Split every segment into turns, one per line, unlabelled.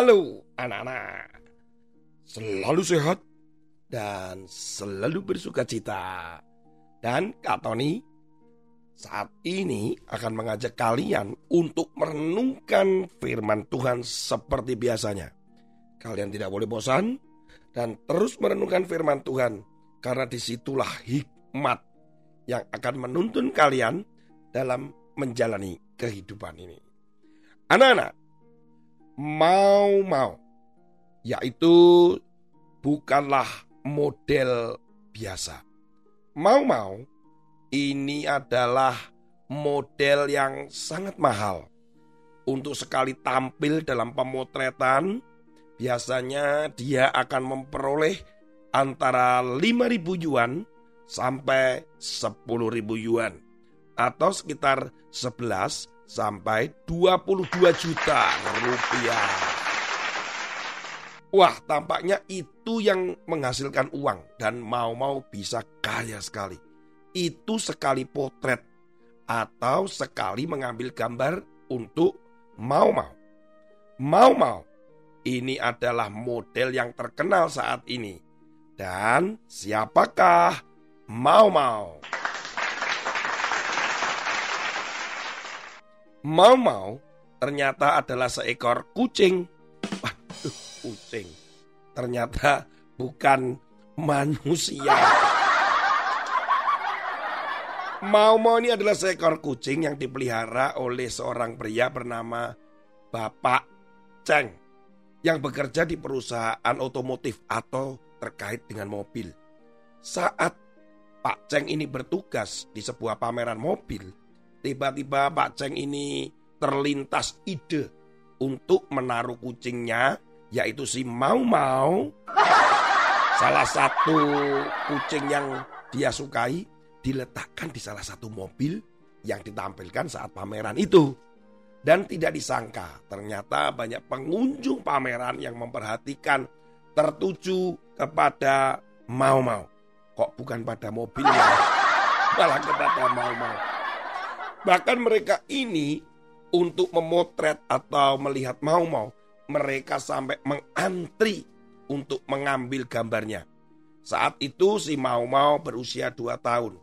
Halo anak-anak, selalu sehat dan selalu bersuka cita. Dan Kak Tony saat ini akan mengajak kalian untuk merenungkan firman Tuhan seperti biasanya. Kalian tidak boleh bosan dan terus merenungkan firman Tuhan karena di situlah hikmat yang akan menuntun kalian dalam menjalani kehidupan ini. Anak-anak, mau-mau, yaitu bukanlah model biasa. Mau-mau ini adalah model yang sangat mahal. Untuk sekali tampil dalam pemotretan, biasanya dia akan memperoleh antara 5.000 yuan sampai 10.000 yuan atau sekitar 11 sampai 22 juta rupiah. Wah, tampaknya itu yang menghasilkan uang dan mau-mau bisa kaya sekali. Itu sekali potret atau sekali mengambil gambar untuk mau-mau. Mau-mau ini adalah model yang terkenal saat ini. Dan siapakah mau-mau? Mau-mau ternyata adalah seekor kucing. Waduh, kucing. Ternyata bukan manusia. Mau-mau ini adalah seekor kucing yang dipelihara oleh seorang pria bernama Bapak Ceng yang bekerja di perusahaan otomotif atau terkait dengan mobil. Saat Pak Ceng ini bertugas di sebuah pameran mobil, Tiba-tiba Pak Ceng ini terlintas ide untuk menaruh kucingnya yaitu si Mau Mau. Salah satu kucing yang dia sukai diletakkan di salah satu mobil yang ditampilkan saat pameran itu. Dan tidak disangka ternyata banyak pengunjung pameran yang memperhatikan tertuju kepada Mau Mau. Kok bukan pada mobilnya, malah kepada Mau Mau. Bahkan mereka ini untuk memotret atau melihat mau-mau, mereka sampai mengantri untuk mengambil gambarnya. Saat itu si mau-mau berusia 2 tahun.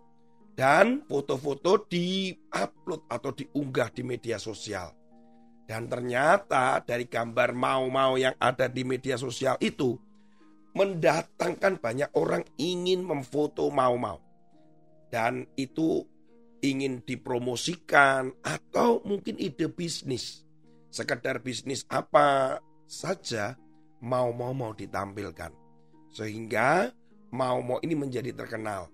Dan foto-foto di-upload atau diunggah di media sosial. Dan ternyata dari gambar mau-mau yang ada di media sosial itu mendatangkan banyak orang ingin memfoto mau-mau. Dan itu ingin dipromosikan atau mungkin ide bisnis. Sekedar bisnis apa saja mau-mau mau ditampilkan. Sehingga mau-mau ini menjadi terkenal.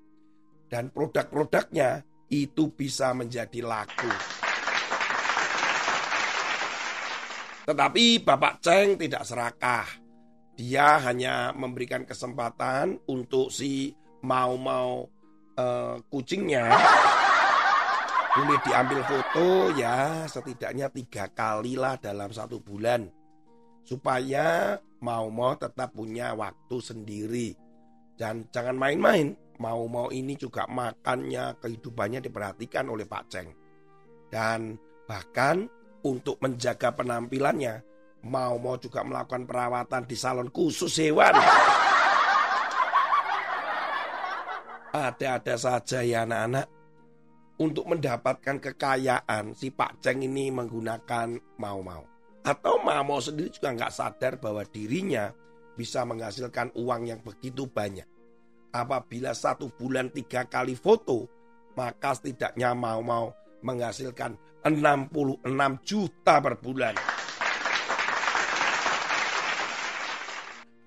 Dan produk-produknya itu bisa menjadi laku. Tetapi Bapak Ceng tidak serakah. Dia hanya memberikan kesempatan untuk si mau-mau uh, kucingnya boleh diambil foto ya setidaknya tiga kali lah dalam satu bulan. Supaya mau mau tetap punya waktu sendiri. Dan jangan main-main mau mau ini juga makannya kehidupannya diperhatikan oleh Pak Ceng. Dan bahkan untuk menjaga penampilannya mau mau juga melakukan perawatan di salon khusus hewan. Ada-ada saja ya anak-anak untuk mendapatkan kekayaan si Pak Ceng ini menggunakan mau-mau. Atau mau sendiri juga nggak sadar bahwa dirinya bisa menghasilkan uang yang begitu banyak. Apabila satu bulan tiga kali foto, maka setidaknya mau-mau menghasilkan 66 juta per bulan.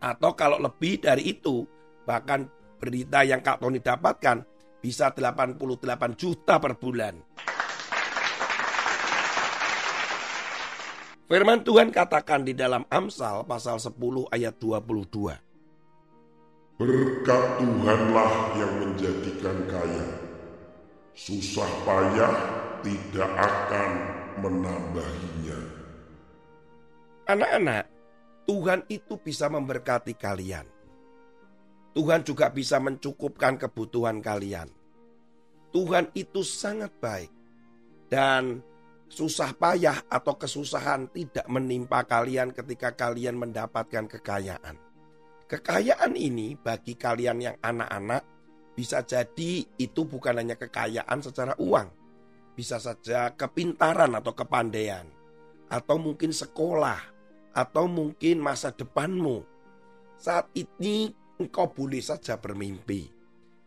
Atau kalau lebih dari itu, bahkan berita yang Kak Tony dapatkan, bisa 88 juta per bulan. Firman Tuhan katakan di dalam Amsal pasal 10 ayat 22.
Berkat Tuhanlah yang menjadikan kaya. Susah payah tidak akan menambahinya.
Anak-anak, Tuhan itu bisa memberkati kalian. Tuhan juga bisa mencukupkan kebutuhan kalian. Tuhan itu sangat baik. Dan susah payah atau kesusahan tidak menimpa kalian ketika kalian mendapatkan kekayaan. Kekayaan ini bagi kalian yang anak-anak bisa jadi itu bukan hanya kekayaan secara uang. Bisa saja kepintaran atau kepandaian. Atau mungkin sekolah. Atau mungkin masa depanmu. Saat ini engkau boleh saja bermimpi.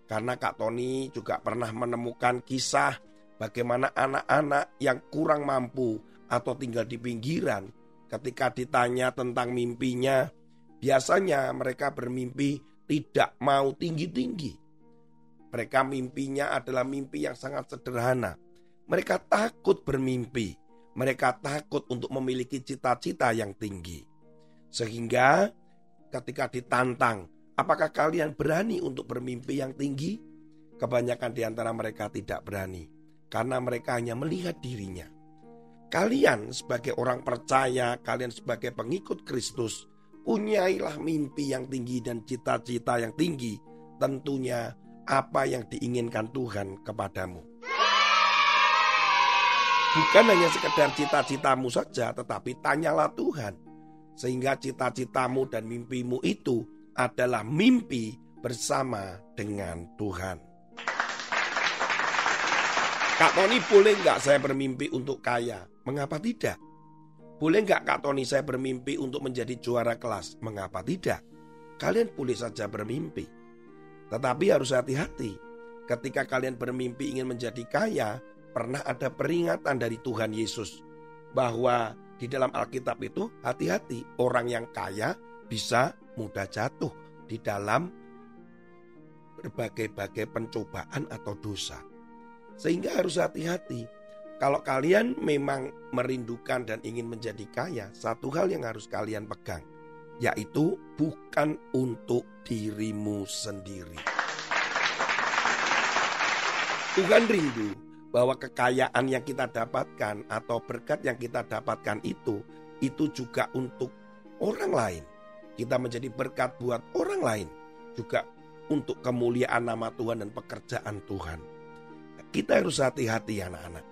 Karena Kak Tony juga pernah menemukan kisah bagaimana anak-anak yang kurang mampu atau tinggal di pinggiran ketika ditanya tentang mimpinya, biasanya mereka bermimpi tidak mau tinggi-tinggi. Mereka mimpinya adalah mimpi yang sangat sederhana. Mereka takut bermimpi. Mereka takut untuk memiliki cita-cita yang tinggi. Sehingga ketika ditantang Apakah kalian berani untuk bermimpi yang tinggi? Kebanyakan di antara mereka tidak berani karena mereka hanya melihat dirinya. Kalian sebagai orang percaya, kalian sebagai pengikut Kristus, punyailah mimpi yang tinggi dan cita-cita yang tinggi. Tentunya apa yang diinginkan Tuhan kepadamu. Bukan hanya sekedar cita-citamu saja, tetapi tanyalah Tuhan. Sehingga cita-citamu dan mimpimu itu adalah mimpi bersama dengan Tuhan. Kak Tony boleh nggak saya bermimpi untuk kaya? Mengapa tidak? Boleh nggak Kak Tony saya bermimpi untuk menjadi juara kelas? Mengapa tidak? Kalian boleh saja bermimpi. Tetapi harus hati-hati. Ketika kalian bermimpi ingin menjadi kaya, pernah ada peringatan dari Tuhan Yesus bahwa di dalam Alkitab itu hati-hati orang yang kaya bisa mudah jatuh di dalam berbagai-bagai pencobaan atau dosa. Sehingga harus hati-hati. Kalau kalian memang merindukan dan ingin menjadi kaya, satu hal yang harus kalian pegang, yaitu bukan untuk dirimu sendiri. Tuhan rindu bahwa kekayaan yang kita dapatkan atau berkat yang kita dapatkan itu, itu juga untuk orang lain kita menjadi berkat buat orang lain, juga untuk kemuliaan nama Tuhan dan pekerjaan Tuhan. Kita harus hati-hati anak-anak.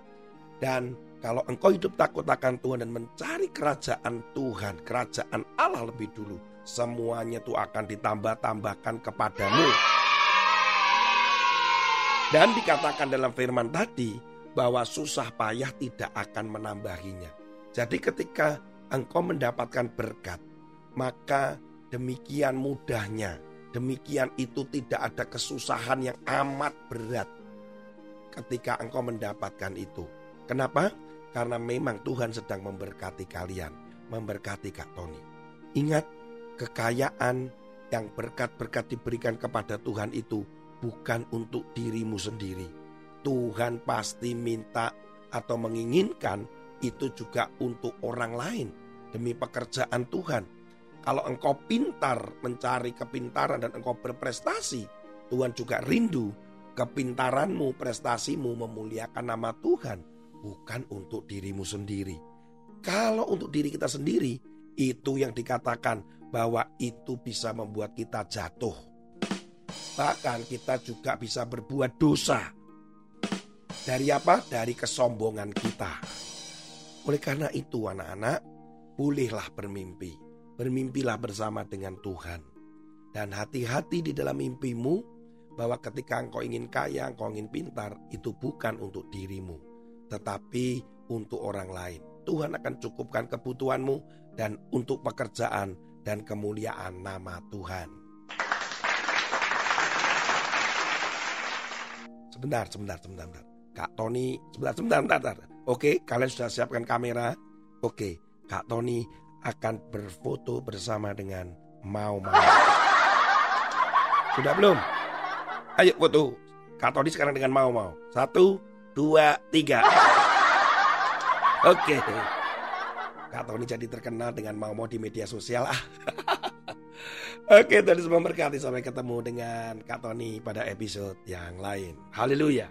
Dan kalau engkau hidup takut akan Tuhan dan mencari kerajaan Tuhan, kerajaan Allah lebih dulu, semuanya itu akan ditambah-tambahkan kepadamu. Dan dikatakan dalam firman tadi bahwa susah payah tidak akan menambahinya. Jadi ketika engkau mendapatkan berkat, maka demikian mudahnya, demikian itu tidak ada kesusahan yang amat berat ketika engkau mendapatkan itu. Kenapa? Karena memang Tuhan sedang memberkati kalian, memberkati Kak Tony. Ingat, kekayaan yang berkat-berkat diberikan kepada Tuhan itu bukan untuk dirimu sendiri. Tuhan pasti minta atau menginginkan itu juga untuk orang lain demi pekerjaan Tuhan kalau engkau pintar mencari kepintaran dan engkau berprestasi, Tuhan juga rindu kepintaranmu, prestasimu memuliakan nama Tuhan, bukan untuk dirimu sendiri. Kalau untuk diri kita sendiri, itu yang dikatakan bahwa itu bisa membuat kita jatuh. Bahkan kita juga bisa berbuat dosa. Dari apa? Dari kesombongan kita. Oleh karena itu anak-anak, bolehlah bermimpi bermimpilah bersama dengan Tuhan. Dan hati-hati di dalam mimpimu bahwa ketika engkau ingin kaya, engkau ingin pintar, itu bukan untuk dirimu, tetapi untuk orang lain. Tuhan akan cukupkan kebutuhanmu dan untuk pekerjaan dan kemuliaan nama Tuhan. Sebentar, sebentar, sebentar, sebentar. Kak Tony, sebentar, sebentar, sebentar, sebentar. Oke, kalian sudah siapkan kamera? Oke, Kak Tony akan berfoto bersama dengan Mau Mau. Sudah belum? Ayo foto. Kak Tony sekarang dengan Mau Mau. Satu, dua, tiga. Oke. Kak Tony jadi terkenal dengan mau-mau di media sosial ah. Oke, Tuhan Yesus memberkati sampai ketemu dengan Kak Tony pada episode yang lain. Haleluya.